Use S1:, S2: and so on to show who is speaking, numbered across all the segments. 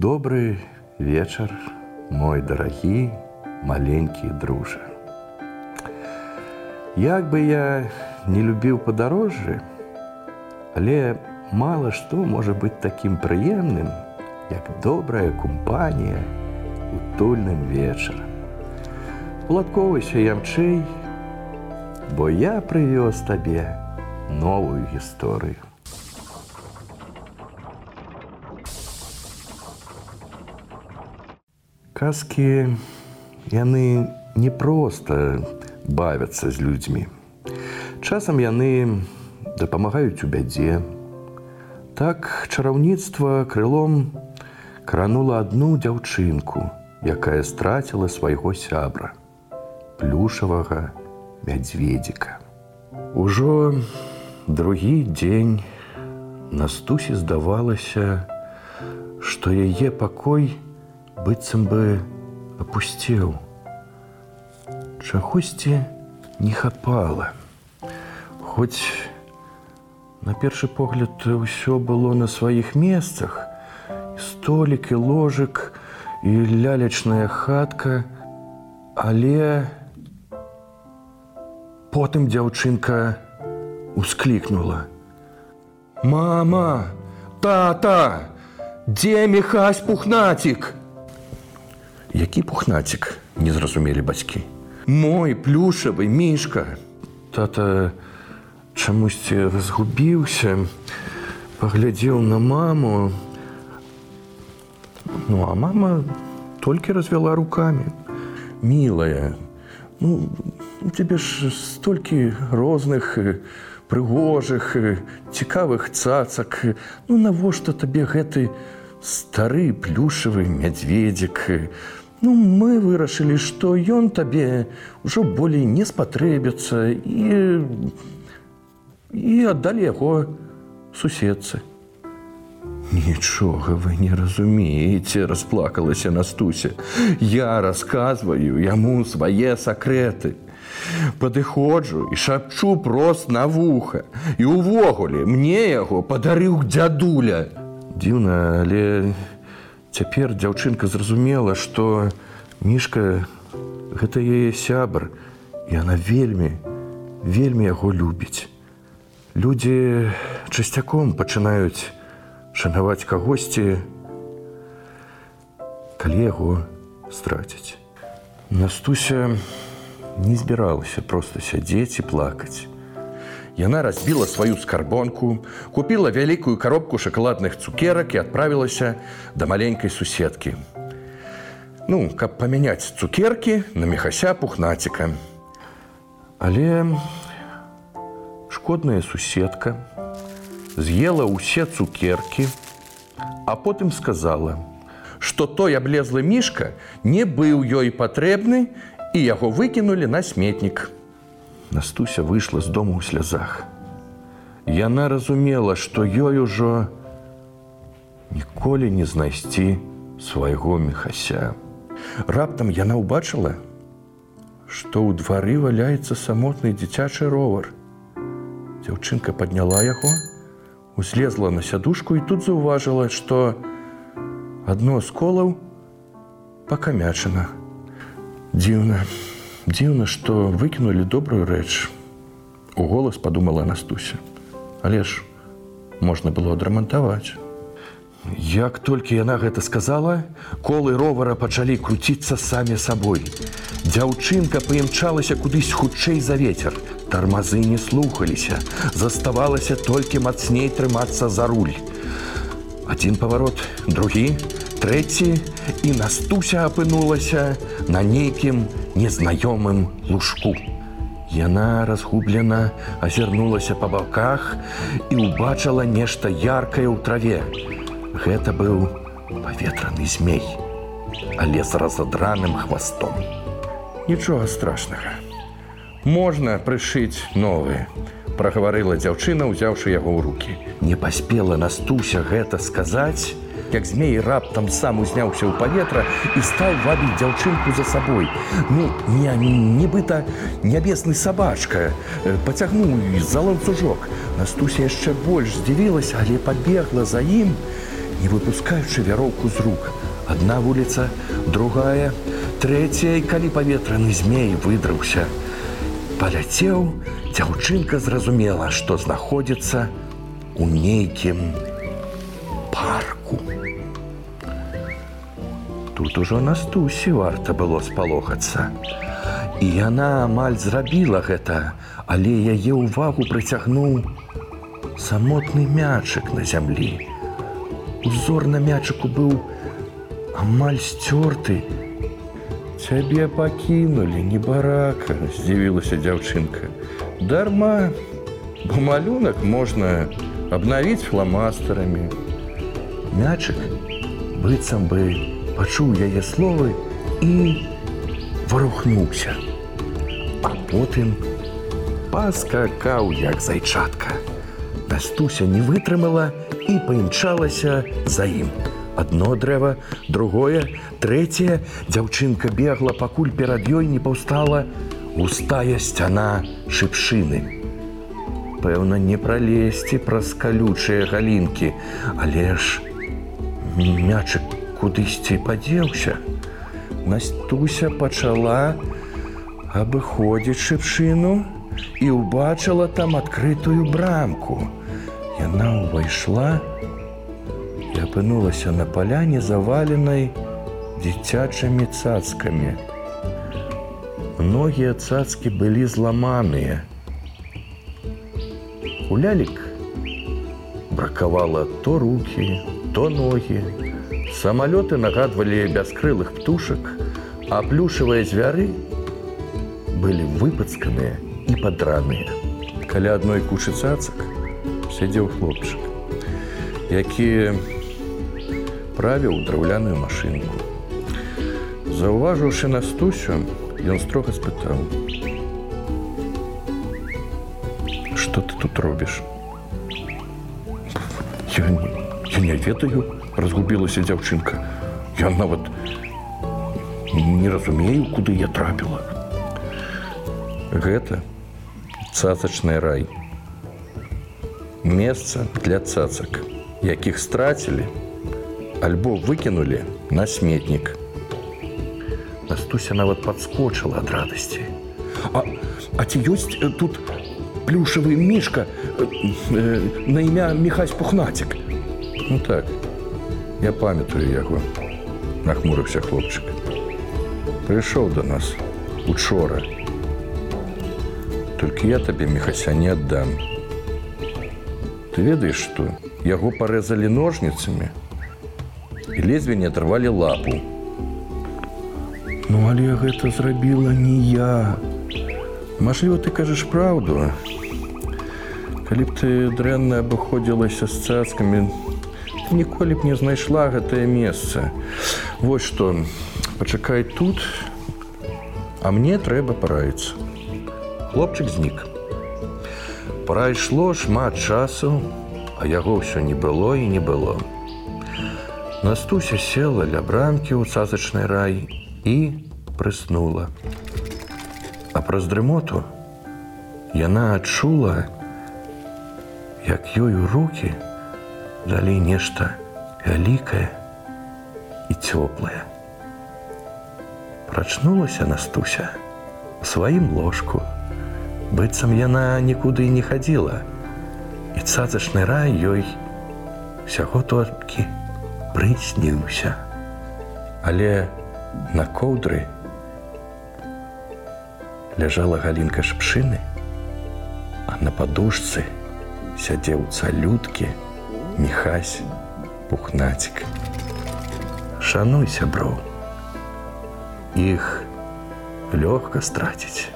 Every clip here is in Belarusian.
S1: Добры вечар, мой дарагі, маленькі дружа. Як бы я не любіў падарожжы, але мала што можа быць такім прыемным, як добрая кампанія утульным вечарам. Уладковайся ямчэй, бо я прывёз табе новую гісторыю. Казкі яны не проста бавяцца з людзьмі. Часам яны дапамагаюць у бядзе. Так чараўніцтва крылом кранула адну дзяўчынку, якая страціла свайго сябра, плюшавага мядзведзіка. Ужо другі дзень настусі здавалася, што яе пакой, быццам бы опусцеў. Чагосьці не хапала. Хоць на першы погляд ўсё было на сваіх месцах, столік і ложак і лялечная хатка, але потым дзяўчынка усклікнула: « Мама, тата, дзе мехась пухнацік! Які пухнацік не зразумелі бацькі. Мой плюшавы мішка. Тата чамусьці разгубіўся, паглядзеў на маму. Ну а мама толькі развяла руками. Мілая, ну, у цябе ж столькі розных прыгожых, цікавых цацак. Ну навошта табе гэты стары плюшавы мядзведзік, Ну, мы вырашылі, што ён табе ўжо болей не спатрэбіцца і, і аддалі яго суседцы. Нічога вы не разумееце, расплакалася Настуся. Я расказваю яму свае сакрэты. Падыходжу і шапчу прост на вуха. І ўвогуле мне яго падарыў дзядуля. Дзіўна, але Цяпер дзяўчынка зразумела, што мішка гэта яе сябр, і она вельмі, вельмі яго любіць. Людзі часцяком пачынаюць шанаваць кагосьці, калі яго страціць. Настуся не збіралася проста сядзець і плакаць. Яна разбіла сваю скарбонку, купила вялікую коробку шоколадных цукерак і адправілася да маленькай суседкі. Ну, каб памяняць цукеркі на мехася пухнаціка. Але шкодная суседка з'ела ўсе цукеркі, а потым сказала, што той аблезлы мішка не быў ёй патрэбны і яго выкінулі на сметнік. Настуся выйшла з дому ў слязах. Яна разумела, што ёй ужо ніколі не знайсці свайго мехася. Раптам яна ўбачыла, што ў двары валяецца самотны дзіцячы ровар. Дзяўчынка падняла яго, узлезла на сядушку і тут заўважыла, што адно з колаў пакамячана. Дзіўна. Дзіўна, што выкінулі добрую рэч. У голас падумала Настуся. Але ж можна было адрамантаваць. Як толькі яна гэта сказала, колы ровара пачалі круціцца самі сабой. Дзяўчынка паімчалася кудысь хутчэй за ветер. Тармазы не слухаліся, заставалася толькі мацней трымацца за руль. Адзін паварот, другі, трэці і настуся апынулася на нейкім незнаёмым лужку. Яна разгублена азірнулася па баках і ўбачыла нешта яркае ў траве. Гэта быў паветраны змей, але з разадраным хвастом. Нічога страшнага. Можна прышыць новы, прагаварыла дзяўчына, узяўшы яго ў руки. Не паспела настуся гэта сказаць, як змей раптам сам узняўся ў паветра і стаў вабіць дзяўчынку за сабой. Ну не нібыта нябесны сабачка пацягнуў за ланцужок. Настуся яшчэ больш здзівілася, але пабегла за ім не выпускаючы вяроўку з рук. Адна вуліца, другая, трэцяя, і калі паветраны змей выдраўся. Паляцеў, дзяўчынка зразумела, што знаходзіцца у нейкім Тут ужо настусі варта было спалохацца. І яна амаль зрабіла гэта, але яе ўвагу прыцягнуў самотны мячык на зямлі. Узор на мячыку быў амаль сцёрты. Цябе пакінулі, не барака, здзівілася дзяўчынка. Дарма, малюнак можна абнавіць фламастарамі. Мячык быццам бы пачуў яе словы і варухнуўся. А потым паскакаў як зайчатка. Настуся не вытрымала і паімчалася за ім. Адно дрэва, другое, трэцяе дзяўчынка бегла, пакуль перад ёй не паўстала густая сцяна шыпшыны. Пэўна, не пралезці праз калючыя галінкі, але ж мячык кудысьці падзеўся. Настуся пачала абыходзіць шыпшыну і ўбачыла там адкрытую брамку. Яна ўвайшла і апынулася на паляне заваленай дзіцячымі цацкамі. Многія цацкі былі зламаныя. У лялік бракавала то рукі, то ногі. Самалёты нагадвалі бяскрылых птушак, а плюшавыя звяры былі выпацканыя і падраныя. Каля адной кучы цацак сядзеў хлопчык, які правіў драўляную машынку. Заўважыўшы настусю, ён строга спытаў: « Што ты тут робіш? Я я не ведаю, разгубілася дзяўчынка. Я нават не разумею, куды я трапіла. Гэта цацачны рай. Месца для цацак, якіх страцілі, альбо выкінулі на сметнік. Настуся нават падскочыла ад радасці. А, а ці ёсць тут плюшавы мішка э, на імя Михась пухнацік. Ну так, я памятаю яго, нахмурыўся хлопчык. Прыйшоў да нас учора. Толькі я табе мехася не аддам. Ты ведаеш, што яго парэзалі ножніцамі і лезве не атрывалі лапу. Ну але гэта зрабіла не я. Мажліва, ты кажаш праўду. Калі б ты дрэнна абыходзілася з цацкамі, ніколі б не знайшла гэтае месца. Вось што пачакай тут, а мне трэба параіцца. Хлопчык знік. Прайшло шмат часу, а яго ўсё не было і не было. Настуся села ля брамкі ў цазачны рай і прыснула. А праз дрымоту яна адчула, як ёй у руки далі нешта вялікае і цёплае. Прачнулася Настуся у сваім ложку. быццам яна нікуды не хадзіла. І цацачны рай ёй усяго толькі прысніўся. Але на коўдры ляжала галінка шпшыны, а на падушцы сядзеў цалюткі, мехась, пухнацік. Шануй сяброў. Іх лёгка страціць,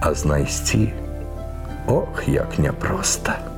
S1: а знайсці ох, як няпроста.